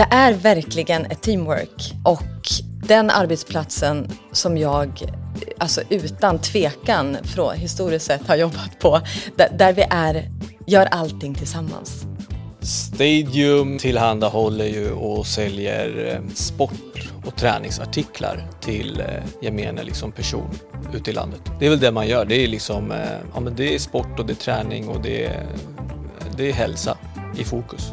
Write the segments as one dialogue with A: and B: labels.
A: Det är verkligen ett teamwork och den arbetsplatsen som jag alltså utan tvekan från historiskt sett har jobbat på där, där vi är, gör allting tillsammans.
B: Stadium tillhandahåller ju och säljer eh, sport och träningsartiklar till eh, gemene liksom person ute i landet. Det är väl det man gör. Det är, liksom, eh, ja, men det är sport och det är träning och det är, det är hälsa i fokus.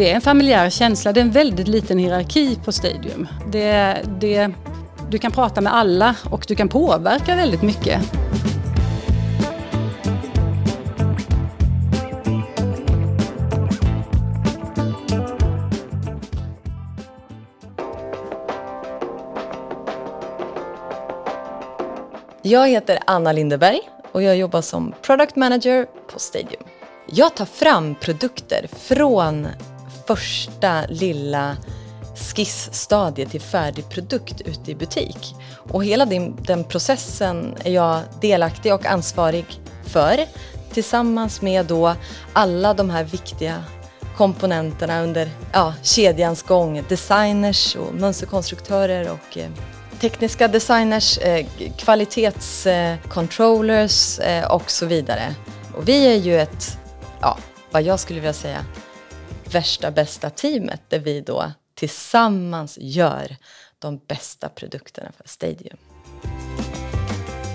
C: Det är en familjär känsla. Det är en väldigt liten hierarki på Stadium. Det, det, du kan prata med alla och du kan påverka väldigt mycket.
A: Jag heter Anna Lindeberg och jag jobbar som Product Manager på Stadium. Jag tar fram produkter från första lilla skissstadiet till färdig produkt ute i butik. Och hela den, den processen är jag delaktig och ansvarig för tillsammans med då alla de här viktiga komponenterna under ja, kedjans gång. Designers och mönsterkonstruktörer och eh, tekniska designers, eh, kvalitetscontrollers eh, eh, och så vidare. Och vi är ju ett, ja, vad jag skulle vilja säga, värsta bästa teamet där vi då tillsammans gör de bästa produkterna för Stadium.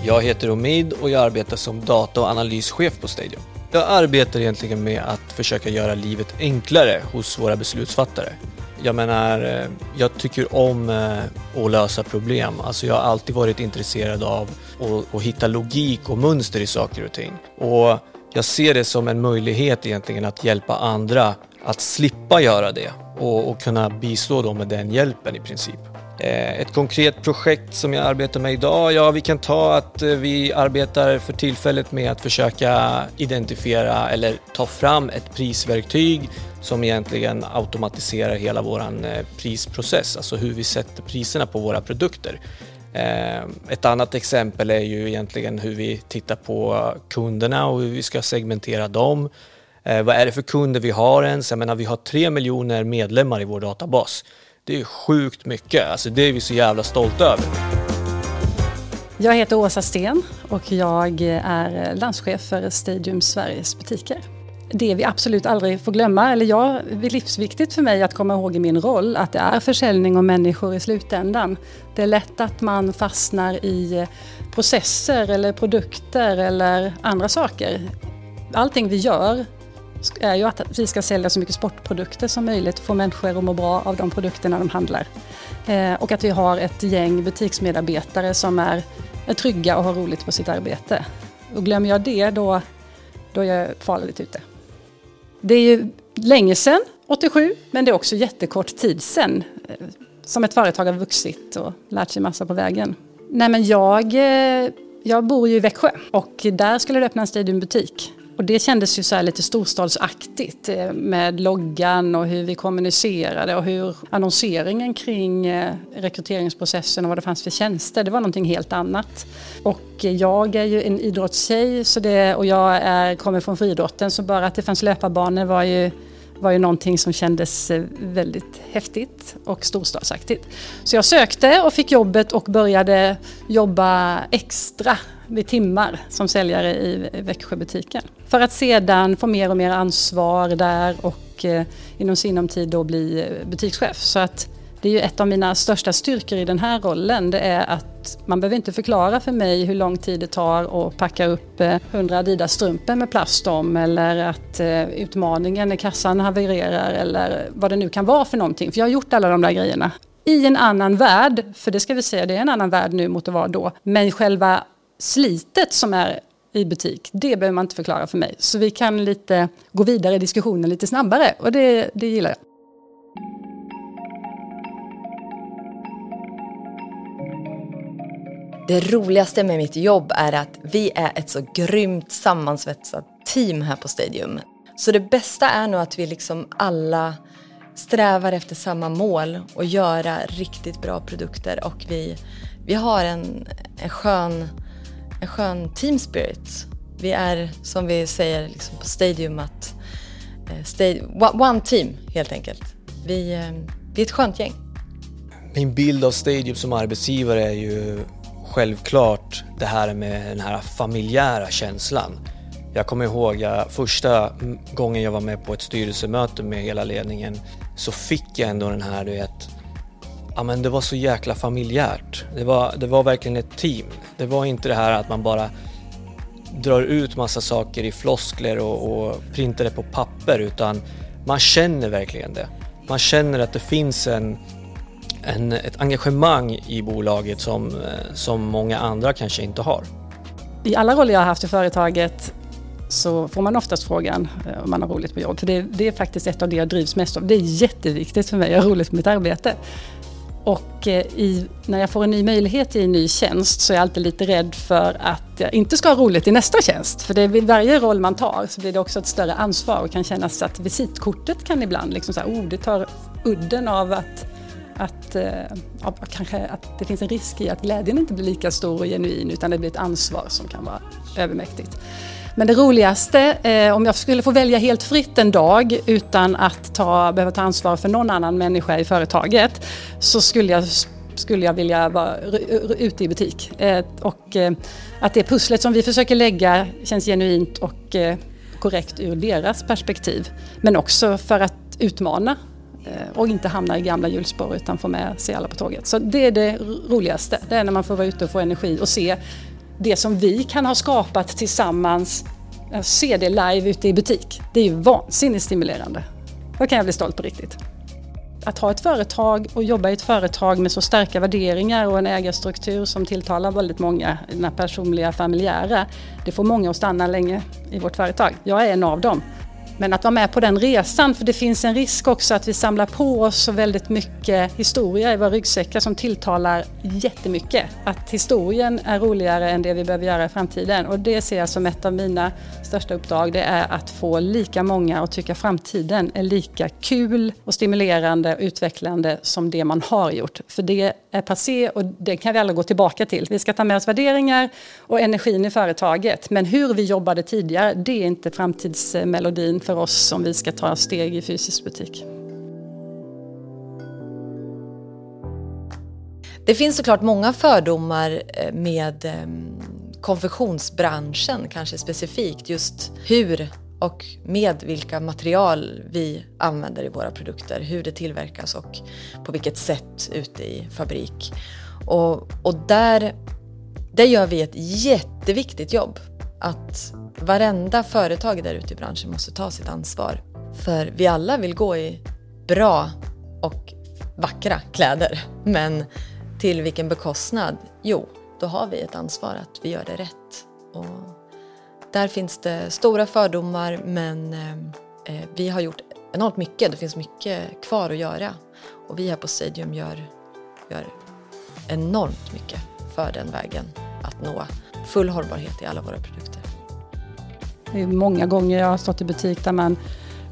B: Jag heter Omid och jag arbetar som data och analyschef på Stadium. Jag arbetar egentligen med att försöka göra livet enklare hos våra beslutsfattare. Jag menar, eh, jag tycker om eh, att lösa problem. Alltså jag har alltid varit intresserad av att hitta logik och mönster i saker och ting. Och jag ser det som en möjlighet egentligen att hjälpa andra att slippa göra det och, och kunna bistå dem med den hjälpen i princip. Eh, ett konkret projekt som jag arbetar med idag, ja vi kan ta att eh, vi arbetar för tillfället med att försöka identifiera eller ta fram ett prisverktyg som egentligen automatiserar hela vår eh, prisprocess, alltså hur vi sätter priserna på våra produkter. Ett annat exempel är ju egentligen hur vi tittar på kunderna och hur vi ska segmentera dem. Eh, vad är det för kunder vi har ens? Jag menar, vi har tre miljoner medlemmar i vår databas. Det är sjukt mycket. Alltså det är vi så jävla stolta över.
C: Jag heter Åsa Sten och jag är landschef för Stadium Sveriges butiker. Det vi absolut aldrig får glömma, eller jag, det är livsviktigt för mig att komma ihåg i min roll, att det är försäljning och människor i slutändan. Det är lätt att man fastnar i processer eller produkter eller andra saker. Allting vi gör är ju att vi ska sälja så mycket sportprodukter som möjligt och få människor att må bra av de produkterna de handlar. Eh, och att vi har ett gäng butiksmedarbetare som är, är trygga och har roligt på sitt arbete. Och glömmer jag det då, då är jag farligt ute. Det är ju länge sedan, 87, men det är också jättekort tid sedan eh, som ett företag har vuxit och lärt sig massa på vägen. Nej men jag, eh, jag bor ju i Växjö och där skulle det öppna en Stadiumbutik och det kändes ju så lite storstadsaktigt eh, med loggan och hur vi kommunicerade och hur annonseringen kring eh, rekryteringsprocessen och vad det fanns för tjänster, det var någonting helt annat. Och jag är ju en idrottstjej så det, och jag är, kommer från friidrotten så bara att det fanns löparbanor var ju var ju någonting som kändes eh, väldigt häftigt och storstadsaktigt. Så jag sökte och fick jobbet och började jobba extra vid timmar som säljare i Växjöbutiken. För att sedan få mer och mer ansvar där och eh, inom sinom tid då bli eh, butikschef. Så att det är ju ett av mina största styrkor i den här rollen. Det är att man behöver inte förklara för mig hur lång tid det tar att packa upp eh, 100 Adidas-strumpor med plast om eller att utmaningen när kassan havererar eller vad det nu kan vara för någonting. För jag har gjort alla de där grejerna. I en annan värld, för det ska vi säga, det är en annan värld nu mot att vara då. Men själva slitet som är i butik, det behöver man inte förklara för mig. Så vi kan lite gå vidare i diskussionen lite snabbare och det, det gillar jag.
A: Det roligaste med mitt jobb är att vi är ett så grymt sammansvetsat team här på Stadium. Så det bästa är nog att vi liksom alla strävar efter samma mål och göra riktigt bra produkter och vi, vi har en, en skön en skön team spirit. Vi är, som vi säger liksom på Stadium, att eh, stay, one team helt enkelt. vi, eh, vi är ett skönt gäng.
B: Min bild av Stadium som arbetsgivare är ju självklart det här med den här familjära känslan. Jag kommer ihåg jag, första gången jag var med på ett styrelsemöte med hela ledningen så fick jag ändå den här, du vet, ja men det var så jäkla familjärt. Det var, det var verkligen ett team. Det var inte det här att man bara drar ut massa saker i floskler och, och printar det på papper utan man känner verkligen det. Man känner att det finns en, en, ett engagemang i bolaget som, eh, som många andra kanske inte har.
C: I alla roller jag har haft i företaget så får man oftast frågan eh, om man har roligt på jobbet. För det, det, är faktiskt ett av det jag drivs mest av. Det är jätteviktigt för mig att ha roligt på mitt arbete. Och eh, i, när jag får en ny möjlighet i en ny tjänst så är jag alltid lite rädd för att jag inte ska ha roligt i nästa tjänst. För det är vid varje roll man tar så blir det också ett större ansvar och kan kännas att visitkortet kan ibland liksom så här, oh, det tar udden av att att, eh, ja, kanske att det finns en risk i att glädjen inte blir lika stor och genuin utan det blir ett ansvar som kan vara övermäktigt. Men det roligaste, eh, om jag skulle få välja helt fritt en dag utan att ta, behöva ta ansvar för någon annan människa i företaget så skulle jag skulle jag vilja vara ute i butik. Eh, och eh, att det pusslet som vi försöker lägga känns genuint och eh, korrekt ur deras perspektiv. Men också för att utmana eh, och inte hamna i gamla hjulspår utan få med sig alla på tåget. Så det är det roligaste. Det är när man får vara ute och få energi och se det som vi kan ha skapat tillsammans, se det live ute i butik. Det är ju vansinnigt stimulerande. Då kan jag bli stolt på riktigt. Att ha ett företag och jobba i ett företag med så starka värderingar och en ägarstruktur som tilltalar väldigt många, den personliga, familjära, det får många att stanna länge i vårt företag. Jag är en av dem. Men att vara med på den resan, för det finns en risk också att vi samlar på oss så väldigt mycket historia i våra ryggsäckar som tilltalar jättemycket. Att historien är roligare än det vi behöver göra i framtiden och det ser jag som ett av mina största uppdrag. Det är att få lika många att tycka framtiden är lika kul och stimulerande och utvecklande som det man har gjort. För det är passé och det kan vi alla gå tillbaka till. Vi ska ta med oss värderingar och energin i företaget. Men hur vi jobbade tidigare, det är inte framtidsmelodin för oss om vi ska ta steg i fysisk butik.
A: Det finns såklart många fördomar eh, med eh, konfektionsbranschen kanske specifikt. Just hur och med vilka material vi använder i våra produkter, hur det tillverkas och på vilket sätt ute i fabrik. Och, och där, där gör vi ett jätteviktigt jobb. Att varenda företag där ute i branschen måste ta sitt ansvar. För vi alla vill gå i bra och vackra kläder. Men till vilken bekostnad? Jo, då har vi ett ansvar att vi gör det rätt. Och där finns det stora fördomar men eh, eh vi har gjort enormt mycket. Det finns mycket kvar att göra. Och vi här på Stadium gör, gör enormt mycket för den vägen att nå full hållbarhet i alla våra produkter.
C: Det är många gånger jag har stått i butik där man,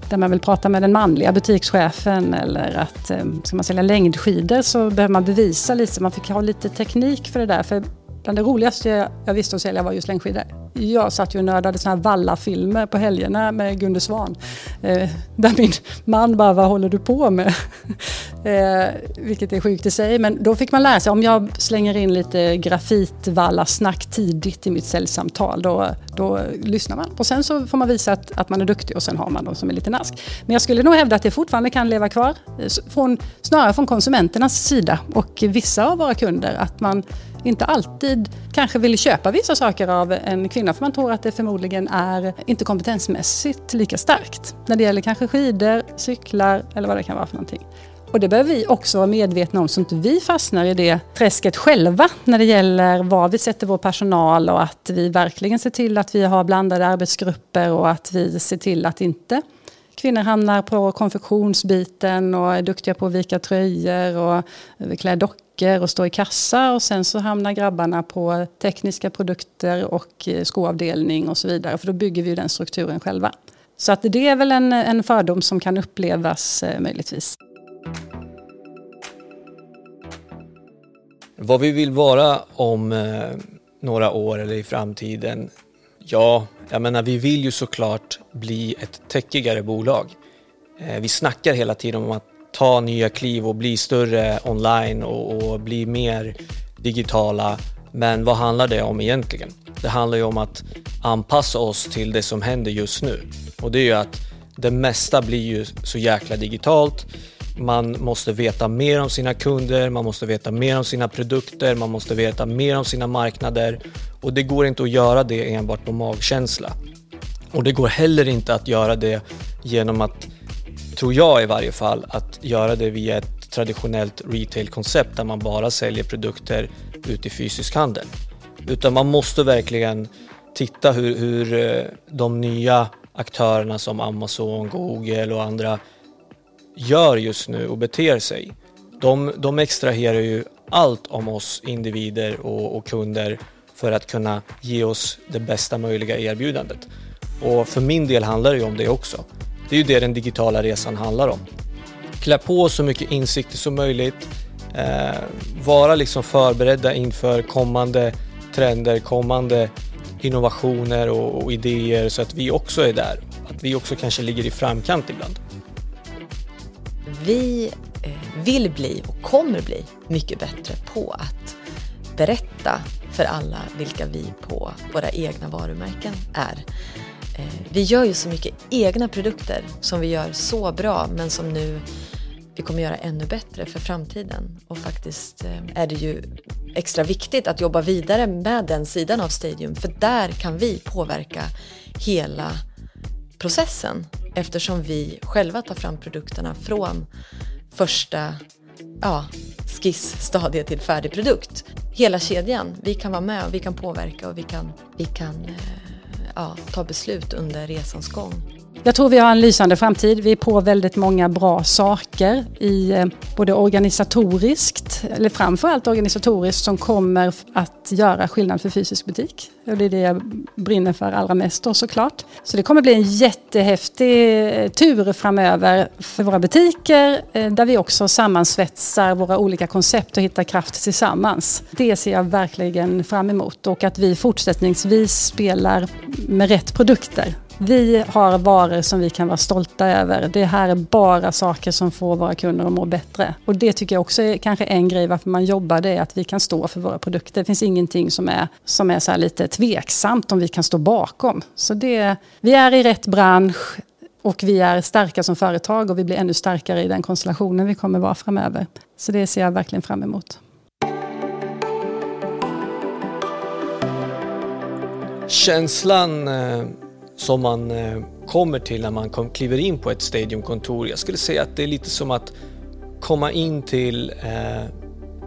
C: där man vill prata med den manliga butikschefen eller att eh, ska man sälja längdskidor så behöver man bevisa lite, man fick ha lite teknik för det där. För bland det roligaste jag visste att sälja var just längdskidor. Jag satt ju och nördade såna här vallafilmer på helgerna med Gunde Svan. Eh, där min man bara, vad håller du på med? Eh, vilket är sjukt i sig. Men då fick man lära sig, om jag slänger in lite grafitvallasnack tidigt i mitt säljsamtal, då, då lyssnar man. Och sen så får man visa att, att man är duktig och sen har man de som är lite nask. Men jag skulle nog hävda att det fortfarande kan leva kvar, eh, från, snarare från konsumenternas sida och vissa av våra kunder. Att man inte alltid kanske vill köpa vissa saker av en kvinna för man tror att det förmodligen är inte kompetensmässigt lika starkt. När det gäller kanske skidor, cyklar eller vad det kan vara för någonting. Och det behöver vi också vara medvetna om så att inte vi fastnar i det träsket själva när det gäller var vi sätter vår personal och att vi verkligen ser till att vi har blandade arbetsgrupper och att vi ser till att inte kvinnor hamnar på konfektionsbiten och är duktiga på att vika tröjor och klä dockor och stå i kassa och sen så hamnar grabbarna på tekniska produkter och skoavdelning och så vidare. För då bygger vi den strukturen själva. Så att det är väl en, en fördom som kan upplevas eh, möjligtvis.
B: Vad vi vill vara om eh, några år eller i framtiden Ja, jag menar vi vill ju såklart bli ett täckigare bolag. Eh, vi snackar hela tiden om att ta nya kliv och bli större online och, och bli mer digitala. Men vad handlar det om egentligen? Det handlar ju om att anpassa oss till det som händer just nu. Och det är ju att det mesta blir ju så jäkla digitalt. Man måste veta mer om sina kunder, man måste veta mer om sina produkter, man måste veta mer om sina marknader och det går inte att göra det enbart på magkänsla. Och det går heller inte att göra det genom att, tror jag i varje fall, att göra det via ett traditionellt retail-koncept där man bara säljer produkter ut i fysisk handel. Utan man måste verkligen titta hur, hur eh, de nya aktörerna som Amazon, Google och andra gör just nu och beter sig. De, de extraherar ju allt om oss individer och, och kunder för att kunna ge oss det bästa möjliga erbjudandet. Och för min del handlar det ju om det också. Det är ju det den digitala resan handlar om. Klä på så mycket insikter som möjligt, eh, vara liksom förberedda inför kommande trender, kommande innovationer och, och, idéer så att vi också är där. Att vi också kanske ligger i framkant ibland.
A: Vi eh, vill bli och kommer bli mycket bättre på att berätta för alla vilka vi på våra egna varumärken är. Eh, vi gör ju så mycket egna produkter som vi gör så bra men som nu vi kommer göra ännu bättre för framtiden. Och faktiskt eh, är det ju extra viktigt att jobba vidare med den sidan av Stadium för där kan vi påverka hela processen eftersom vi själva tar fram produkterna från första ja, skissstadiet till färdig produkt. Hela kedjan. Vi kan vara med och vi kan påverka och vi kan, vi kan eh, ja, ta beslut under resans gång.
C: Jag tror vi har en lysande framtid. Vi är på väldigt många bra saker i eh, både organisatoriskt, eller framförallt organisatoriskt, som kommer att göra skillnad för fysisk butik. Och det är det jag brinner för allra mest då såklart. Så det kommer bli en jättehäftig eh, tur framöver för våra butiker eh, där vi också sammansvetsar våra olika koncept och hittar kraft tillsammans. Det ser jag verkligen fram emot och att vi fortsättningsvis spelar med rätt produkter vi har varor som vi kan vara stolta över. Det här är bara saker som får våra kunder att må bättre. Och det tycker jag också är kanske en grej varför man jobbar, det är att vi kan stå för våra produkter. Det finns ingenting som är, som är så lite tveksamt om vi kan stå bakom. Så det, vi är i rätt bransch och vi är starka som företag och vi blir ännu starkare i den konstellationen vi kommer vara framöver. Så det ser jag verkligen fram emot.
B: Känslan eh, som man eh, kommer till när man kom, kliver in på ett stadiumkontor. Jag skulle säga att det är lite som att komma in till, eh,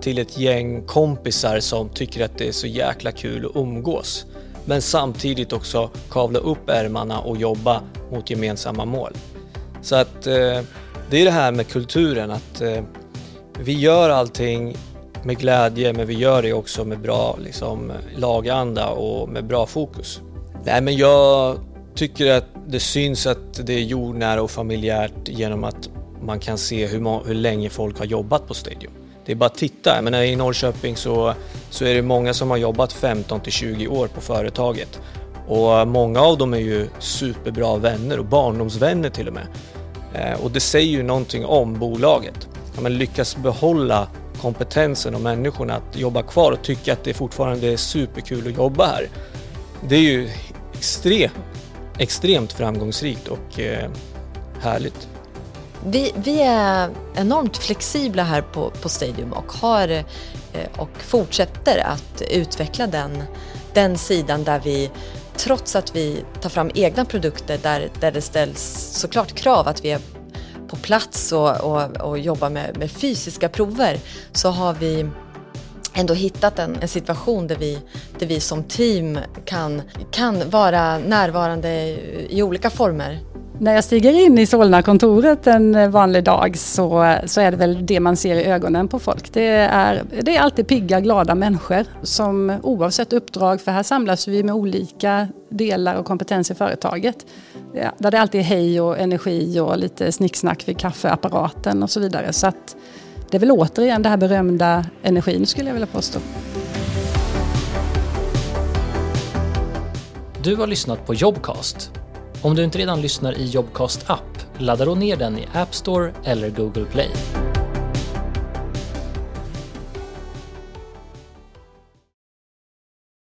B: till ett gäng kompisar som tycker att det är så jäkla kul att umgås. Men samtidigt också kavla upp ärmarna och jobba mot gemensamma mål. Så att eh, det är det här med kulturen att eh, vi gör allting med glädje men vi gör det också med bra liksom, laganda och med bra fokus. Nej men jag tycker att det syns att det är jordnära och familjärt genom att man kan se hur, hur länge folk har jobbat på Stadium. Det är bara att titta. Jag menar, I Norrköping så, så är det många som har jobbat 15 till 20 år på företaget. Och många av dem är ju superbra vänner och barndomsvänner till och med. Eh, och det säger ju någonting om bolaget. Att men lyckas behålla kompetensen och människorna att jobba kvar och tycka att det fortfarande är superkul att jobba här. Det är ju extremt extremt framgångsrikt och eh, härligt.
A: Vi, vi, är enormt flexibla här på, på Stadium och, har, eh, och fortsätter att utveckla den, den sidan där vi trots att vi tar fram egna produkter där, där det ställs såklart krav att vi är på plats och, och, och jobbar med, med fysiska prover så har vi ändå hittat en, en, situation där vi, där vi som team kan, kan vara närvarande i olika former.
C: När jag stiger in i Solna-kontoret en vanlig dag så, så är det väl det man ser i ögonen på folk. Det är, det är alltid pigga, glada människor som oavsett uppdrag, för här samlas vi med olika delar och kompetens i företaget. Ja, där det alltid är hej och energi och lite snicksnack vid kaffeapparaten och så vidare. Så att, det är väl återigen det här berömda energin skulle jag vilja påstå.
D: Du har lyssnat på Jobcast. Om du inte redan lyssnar i Jobcast app ladda då ner den i App Store eller Google Play.